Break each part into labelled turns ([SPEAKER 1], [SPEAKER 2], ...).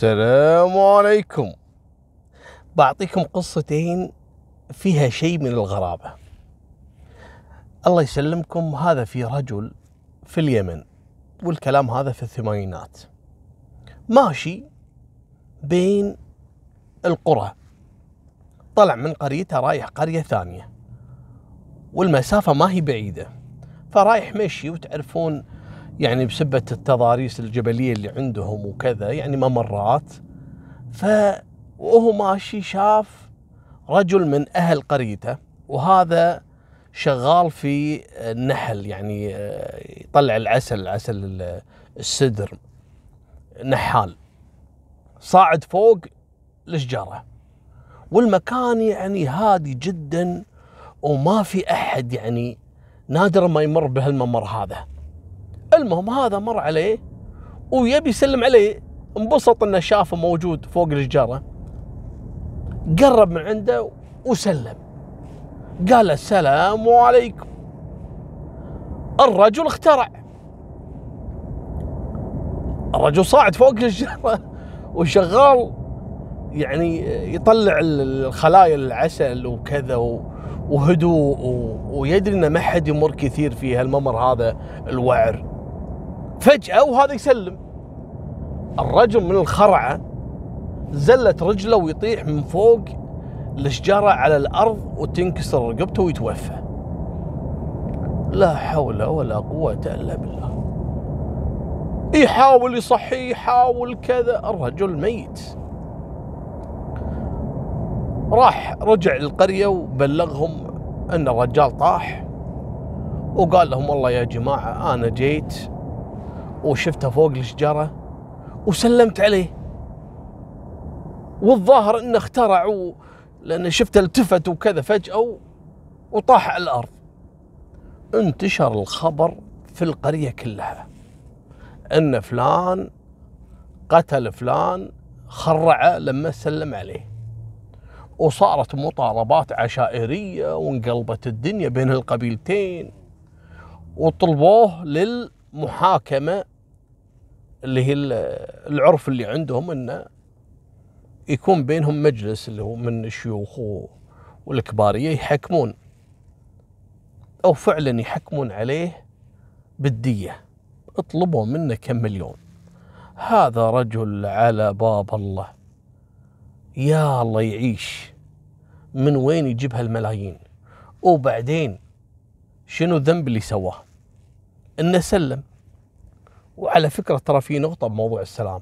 [SPEAKER 1] السلام عليكم. بعطيكم قصتين فيها شيء من الغرابة. الله يسلمكم هذا في رجل في اليمن والكلام هذا في الثمانينات. ماشي بين القرى. طلع من قريته رايح قرية ثانية والمسافة ما هي بعيدة فرايح مشي وتعرفون يعني بسبة التضاريس الجبلية اللي عندهم وكذا يعني ممرات. ف وهو ماشي شاف رجل من أهل قريته وهذا شغال في النحل يعني آه، يطلع العسل عسل السدر نحال. صاعد فوق الشجرة والمكان يعني هادي جدا وما في أحد يعني نادر ما يمر بهالممر هذا. المهم هذا مر عليه ويبي يسلم عليه. انبسط انه شافه موجود فوق الشجره قرب من عنده وسلم. قال السلام عليكم. الرجل اخترع. الرجل صاعد فوق الشجره وشغال يعني يطلع الخلايا العسل وكذا وهدوء ويدري إنه ما حد يمر كثير في هالممر هذا الوعر. فجأة وهذا يسلم. الرجل من الخرعة زلت رجله ويطيح من فوق الشجرة على الأرض وتنكسر رقبته ويتوفى. لا حول ولا قوة إلا بالله. يحاول يصحي يحاول كذا. الرجل ميت. راح رجع للقرية وبلغهم أن الرجال طاح وقال لهم والله يا جماعة أنا جيت وشفته فوق الشجرة وسلمت عليه. والظاهر إنه اخترع و... لأن شفته التفت وكذا فجأة وطاح على الأرض. انتشر الخبر في القرية كلها. إن فلان قتل فلان خرعه لما سلم عليه. وصارت مطالبات عشائرية وانقلبت الدنيا بين القبيلتين. وطلبوه للمحاكمة اللي هي العرف اللي عندهم انه يكون بينهم مجلس اللي هو من الشيوخ والكبارية يحكمون أو فعلا يحكمون عليه بالدية. اطلبوا منه كم مليون. هذا رجل على باب الله. يا الله يعيش. من وين يجيب هالملايين؟ وبعدين شنو الذنب اللي سواه؟ إنه سلم. وعلى فكرة ترى في نقطة بموضوع السلام.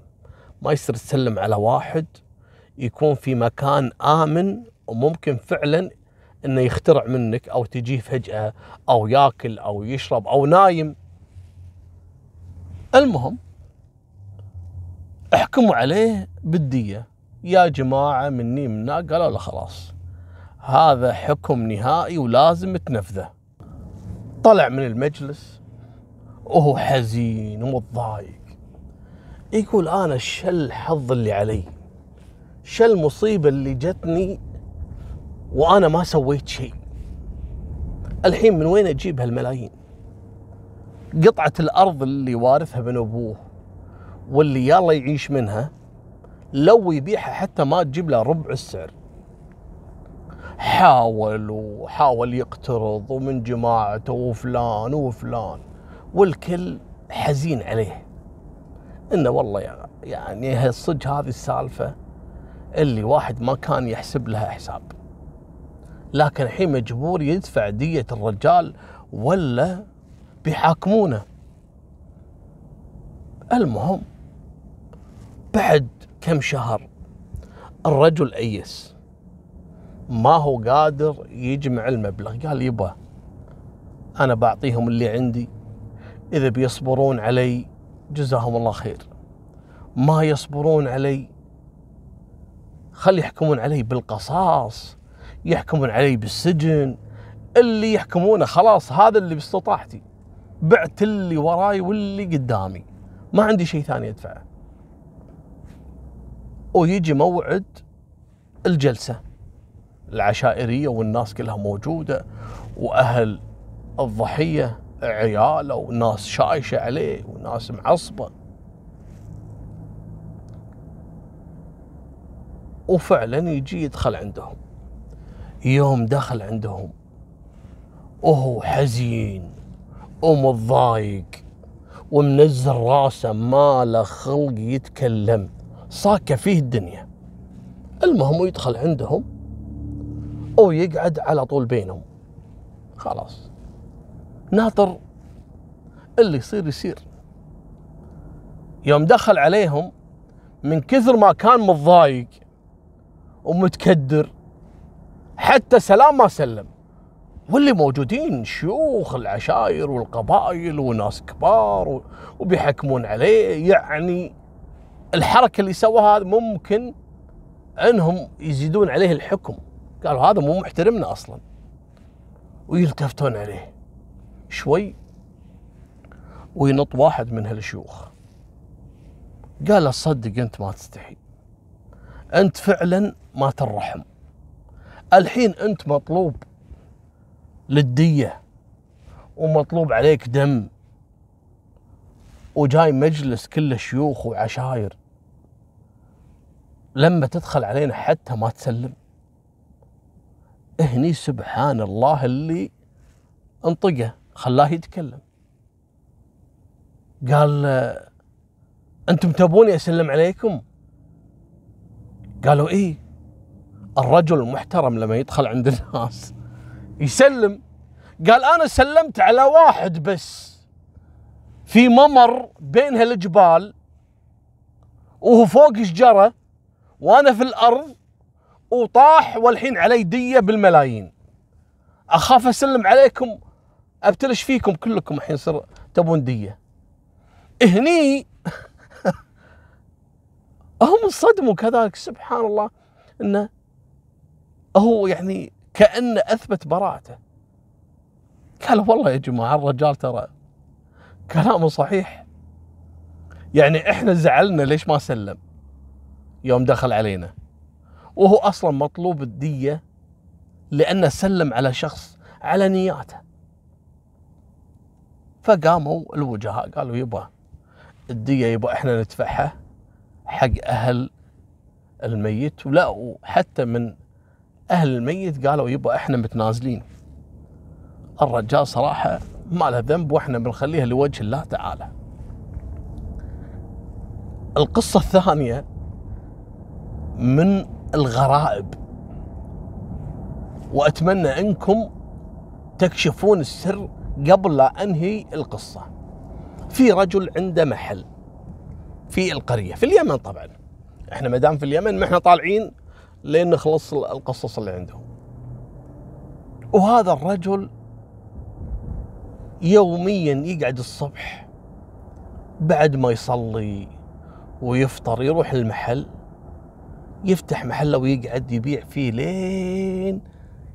[SPEAKER 1] ما يصير تسلم على واحد يكون في مكان آمن وممكن فعلا إنه يخترع منك أو تجيه فجأة أو ياكل أو يشرب أو نايم. المهم احكموا عليه بالدية. يا جماعة مني منا. قالوا له خلاص. هذا حكم نهائي ولازم تنفذه. طلع من المجلس. وهو حزين ومتضايق. يقول أنا شل الحظ اللي علي شل المصيبه اللي جتني وأنا ما سويت شيء. الحين من وين أجيب هالملايين؟ قطعة الأرض اللي وارثها من أبوه واللي يلا يعيش منها لو يبيعها حتى ما تجيب له ربع السعر. حاول وحاول يقترض ومن جماعته وفلان وفلان. والكل حزين عليه. إنه والله يعني الصج هذه السالفة اللي واحد ما كان يحسب لها حساب. لكن الحين مجبور يدفع دية الرجال ولا بيحاكمونه. المهم بعد كم شهر الرجل أيس. ما هو قادر يجمع المبلغ. قال يبا أنا بعطيهم اللي عندي. إذا بيصبرون علي جزاهم الله خير. ما يصبرون علي خلي يحكمون علي بالقصاص يحكمون علي بالسجن. اللي يحكمونه خلاص هذا اللي باستطاعتي. بعت اللي وراي واللي قدامي. ما عندي شيء ثاني أدفعه. ويجي موعد الجلسة. العشائرية والناس كلها موجودة وأهل الضحية عياله وناس شايشة عليه وناس معصبة. وفعلا يجي يدخل عندهم. يوم دخل عندهم وهو حزين ومتضايق ومنزل راسه ما له خلق يتكلم. صاكه فيه الدنيا. المهم يدخل عندهم ويقعد على طول بينهم. خلاص. ناطر اللي يصير يصير. يوم دخل عليهم من كثر ما كان متضايق ومتكدر حتى سلام ما سلم. واللي موجودين شيوخ العشائر والقبائل وناس كبار وبيحكمون عليه. يعني الحركة اللي سواها ممكن انهم يزيدون عليه الحكم. قالوا هذا مو محترمنا أصلا. ويلتفتون عليه. شوي وينط واحد من هالشيوخ. قال له صدق أنت ما تستحي. أنت فعلا ما ترحم. الحين أنت مطلوب للدية ومطلوب عليك دم وجاي مجلس كله شيوخ وعشاير. لما تدخل علينا حتى ما تسلم. هني سبحان الله اللي انطقه. خلاه يتكلم. قال أنتم تبوني أسلم عليكم؟ قالوا إيه الرجل المحترم لما يدخل عند الناس يسلم. قال أنا سلمت على واحد بس في ممر بين هالجبال وهو فوق شجرة وأنا في الأرض وطاح والحين علي دية بالملايين. أخاف أسلم عليكم أبتلش فيكم كلكم الحين صر تبون ديه هني هم انصدموا كذلك سبحان الله إنه هو يعني كانه أثبت براءته. قال والله يا جماعة الرجال ترى كلامه صحيح. يعني إحنا زعلنا ليش ما سلم؟ يوم دخل علينا. وهو أصلا مطلوب الديه لأنه سلم على شخص على نياته. فقاموا الوجهاء قالوا يبا الديه يبا إحنا ندفعها حق أهل الميت. ولا وحتى من أهل الميت قالوا يبا إحنا متنازلين. الرجال صراحة ما له ذنب وإحنا بنخليها لوجه الله تعالى. القصة الثانية من الغرائب. وأتمنى إنكم تكشفون السر قبل لا أنهي القصة. في رجل عنده محل في القرية في اليمن طبعا. إحنا ما دام في اليمن ما إحنا طالعين لين نخلص القصص اللي عندهم. وهذا الرجل يوميا يقعد الصبح بعد ما يصلي ويفطر يروح المحل يفتح محله ويقعد يبيع فيه لين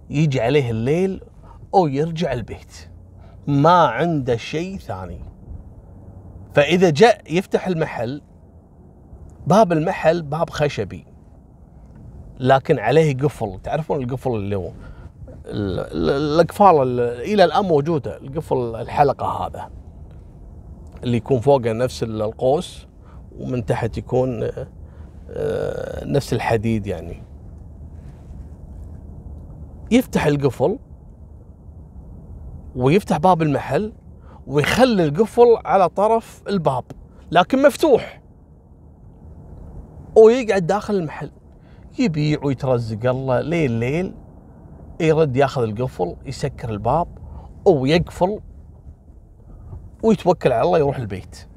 [SPEAKER 1] يجي عليه الليل أو يرجع البيت. ما عنده شيء ثاني. فإذا جاء يفتح المحل باب المحل باب خشبي لكن عليه قفل. تعرفون القفل اللي هو الأقفال إلى الآن موجودة القفل الحلقة هذا اللي يكون فوقه نفس القوس ومن تحت يكون آه، نفس الحديد يعني. يفتح القفل ويفتح باب المحل ويخلي القفل على طرف الباب لكن مفتوح. ويقعد داخل المحل يبيع ويترزق الله ليل ليل يرد ياخذ القفل يسكر الباب ويقفل ويتوكل على الله يروح البيت.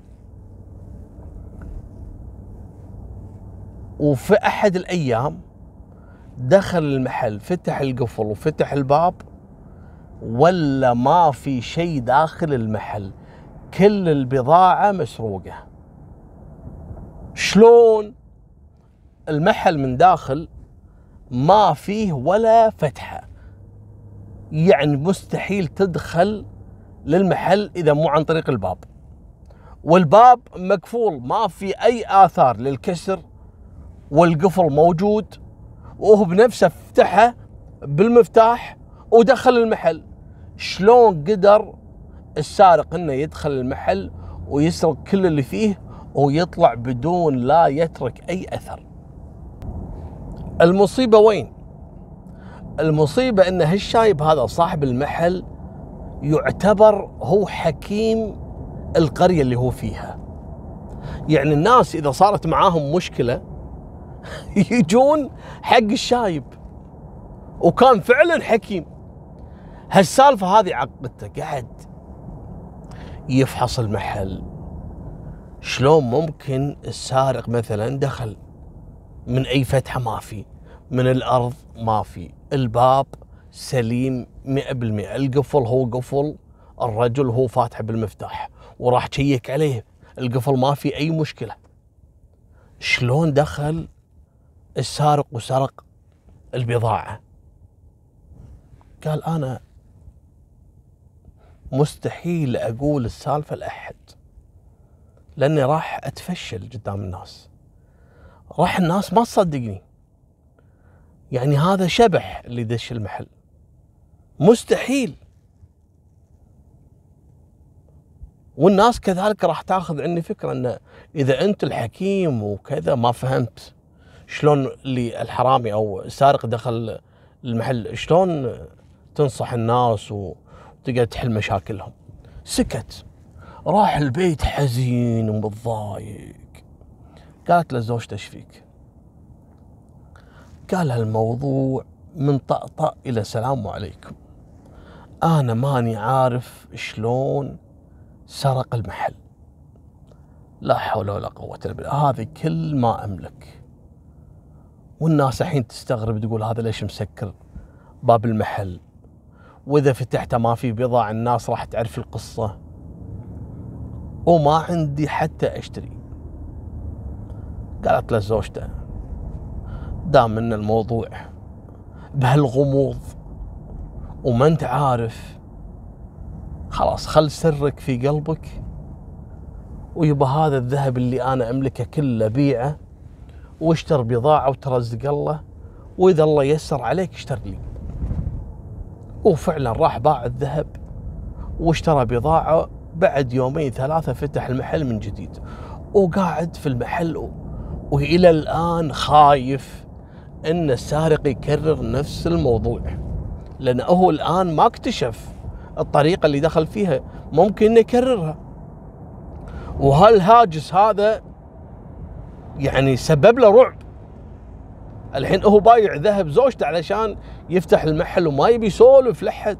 [SPEAKER 1] وفي أحد الأيام دخل المحل فتح القفل وفتح الباب ولا ما في شيء داخل المحل كل البضاعة مسروقة. شلون المحل من داخل ما فيه ولا فتحة. يعني مستحيل تدخل للمحل إذا مو عن طريق الباب. والباب مقفول ما في أي آثار للكسر والقفل موجود وهو بنفسه فتحه بالمفتاح ودخل المحل. شلون قدر السارق إنه يدخل المحل ويسرق كل اللي فيه ويطلع بدون لا يترك أي أثر؟ المصيبة وين؟ المصيبة إن هالشايب هذا صاحب المحل يعتبر هو حكيم القرية اللي هو فيها. يعني الناس إذا صارت معاهم مشكلة يجون حق الشايب. وكان فعلا حكيم. هالسالفة هذه عقدته قعد يفحص المحل. شلون ممكن السارق مثلا دخل من أي فتحة ما في من الأرض ما في الباب سليم مئة بالمئة القفل هو قفل الرجل هو فاتحه بالمفتاح وراح تشيك عليه القفل ما في أي مشكلة. شلون دخل السارق وسرق البضاعة؟ قال أنا مستحيل أقول السالفة لأحد لأني راح أتفشل قدام الناس. راح الناس ما تصدقني. يعني هذا شبح اللي دش المحل. مستحيل. والناس كذلك راح تاخذ عني فكرة إن إذا أنت الحكيم وكذا ما فهمت شلون اللي الحرامي أو السارق دخل المحل شلون تنصح الناس وتقعد تحل مشاكلهم. سكت. راح البيت حزين ومتضايق. قالت له زوجته إيش فيك؟ قال الموضوع من طقطق إلى سلام عليكم. أنا ماني عارف شلون سرق المحل. لا حول ولا قوة إلا بالله. هذه كل ما أملك. والناس الحين تستغرب تقول هذا ليش مسكر باب المحل؟ وإذا فتحته ما في بضاعة الناس راح تعرف القصة. وما عندي حتى أشتري. قالت له زوجته دام إن الموضوع بهالغموض وما أنت عارف خلاص خل سرك في قلبك ويبا هذا الذهب اللي أنا أملكه كله بيعه واشتر بضاعة وترزق الله وإذا الله يسر عليك اشتر لي. وفعلا راح باع الذهب واشترى بضاعة بعد يومين ثلاثة فتح المحل من جديد وقاعد في المحل والى الآن خايف إن السارق يكرر نفس الموضوع. لأنه هو الآن ما اكتشف الطريقة اللي دخل فيها ممكن إنه يكررها. وهالهاجس هذا يعني سبب له رعب؟ الحين هو بايع ذهب زوجته علشان يفتح المحل وما يبي يسولف لحد.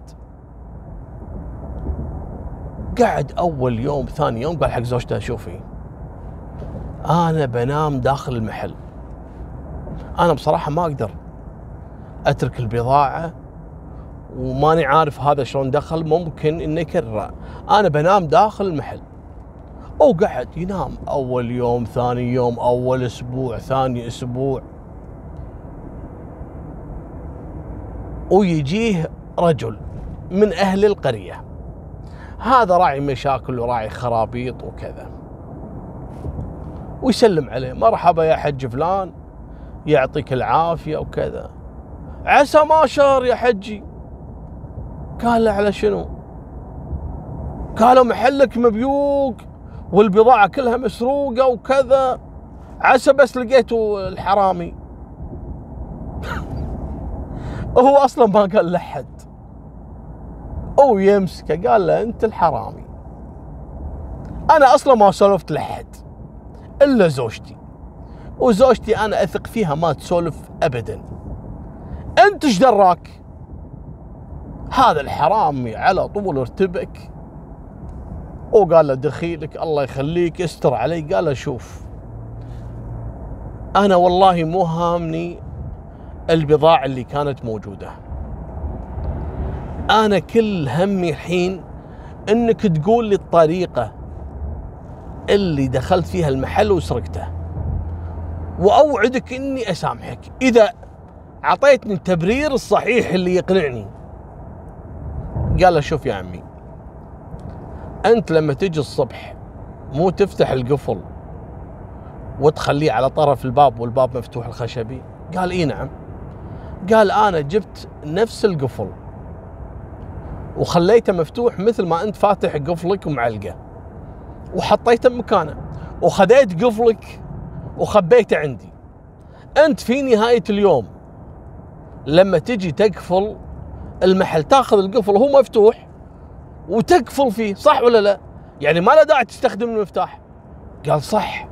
[SPEAKER 1] قعد أول يوم ثاني يوم قال حق زوجته شوفي أنا بنام داخل المحل. أنا بصراحة ما أقدر أترك البضاعة وماني عارف هذا شلون دخل ممكن إنه يكرره. أنا بنام داخل المحل. وقعد ينام أول يوم ثاني يوم أول أسبوع ثاني أسبوع. ويجيه رجل من أهل القرية. هذا راعي مشاكل وراعي خرابيط وكذا. ويسلم عليه مرحبا يا حج فلان يعطيك العافية وكذا. عسى ما شهر يا حجي. قال له على شنو؟ قالوا محلك مبيوق والبضاعة كلها مسروقة وكذا. عسى بس لقيتوا الحرامي. هو أصلا ما قال لحد. أو يمسكه قال له أنت الحرامي. أنا أصلا ما سولفت لحد إلا زوجتي. وزوجتي أنا أثق فيها ما تسولف ابدا. أنت إيش دراك؟ هذا الحرامي على طول ارتبك. وقال له دخيلك الله يخليك استر علي. قال له شوف أنا والله مو هامني البضاعة اللي كانت موجودة. أنا كل همي الحين إنك تقول لي الطريقة اللي دخلت فيها المحل وسرقته. وأوعدك إني أسامحك. إذا أعطيتني التبرير الصحيح اللي يقنعني. قال له شوف يا عمي أنت لما تجي الصبح مو تفتح القفل وتخليه على طرف الباب والباب مفتوح الخشبي؟ قال إي نعم. قال أنا جبت نفس القفل وخليته مفتوح مثل ما أنت فاتح قفلك ومعلقه وحطيته بمكانه وخذيت قفلك وخبيته عندي. أنت في نهاية اليوم لما تجي تقفل المحل تاخذ القفل وهو مفتوح وتقفل فيه صح ولا لا؟ يعني ما له داعي تستخدم المفتاح. قال صح.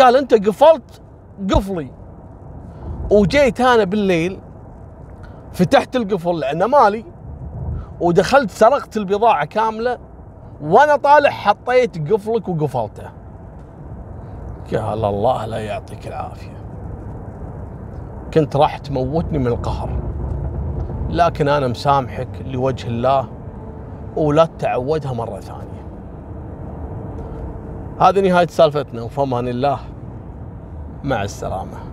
[SPEAKER 1] قال أنت قفلت قفلي. وجيت أنا بالليل فتحت القفل لأنه مالي ودخلت سرقت البضاعة كاملة وأنا طالع حطيت قفلك وقفلته. قال الله لا يعطيك العافية. كنت راح تموتني من القهر. لكن أنا مسامحك لوجه الله ولا تتعودها مرة ثانية. هذه نهاية سالفتنا وفمان الله. مع السلامة.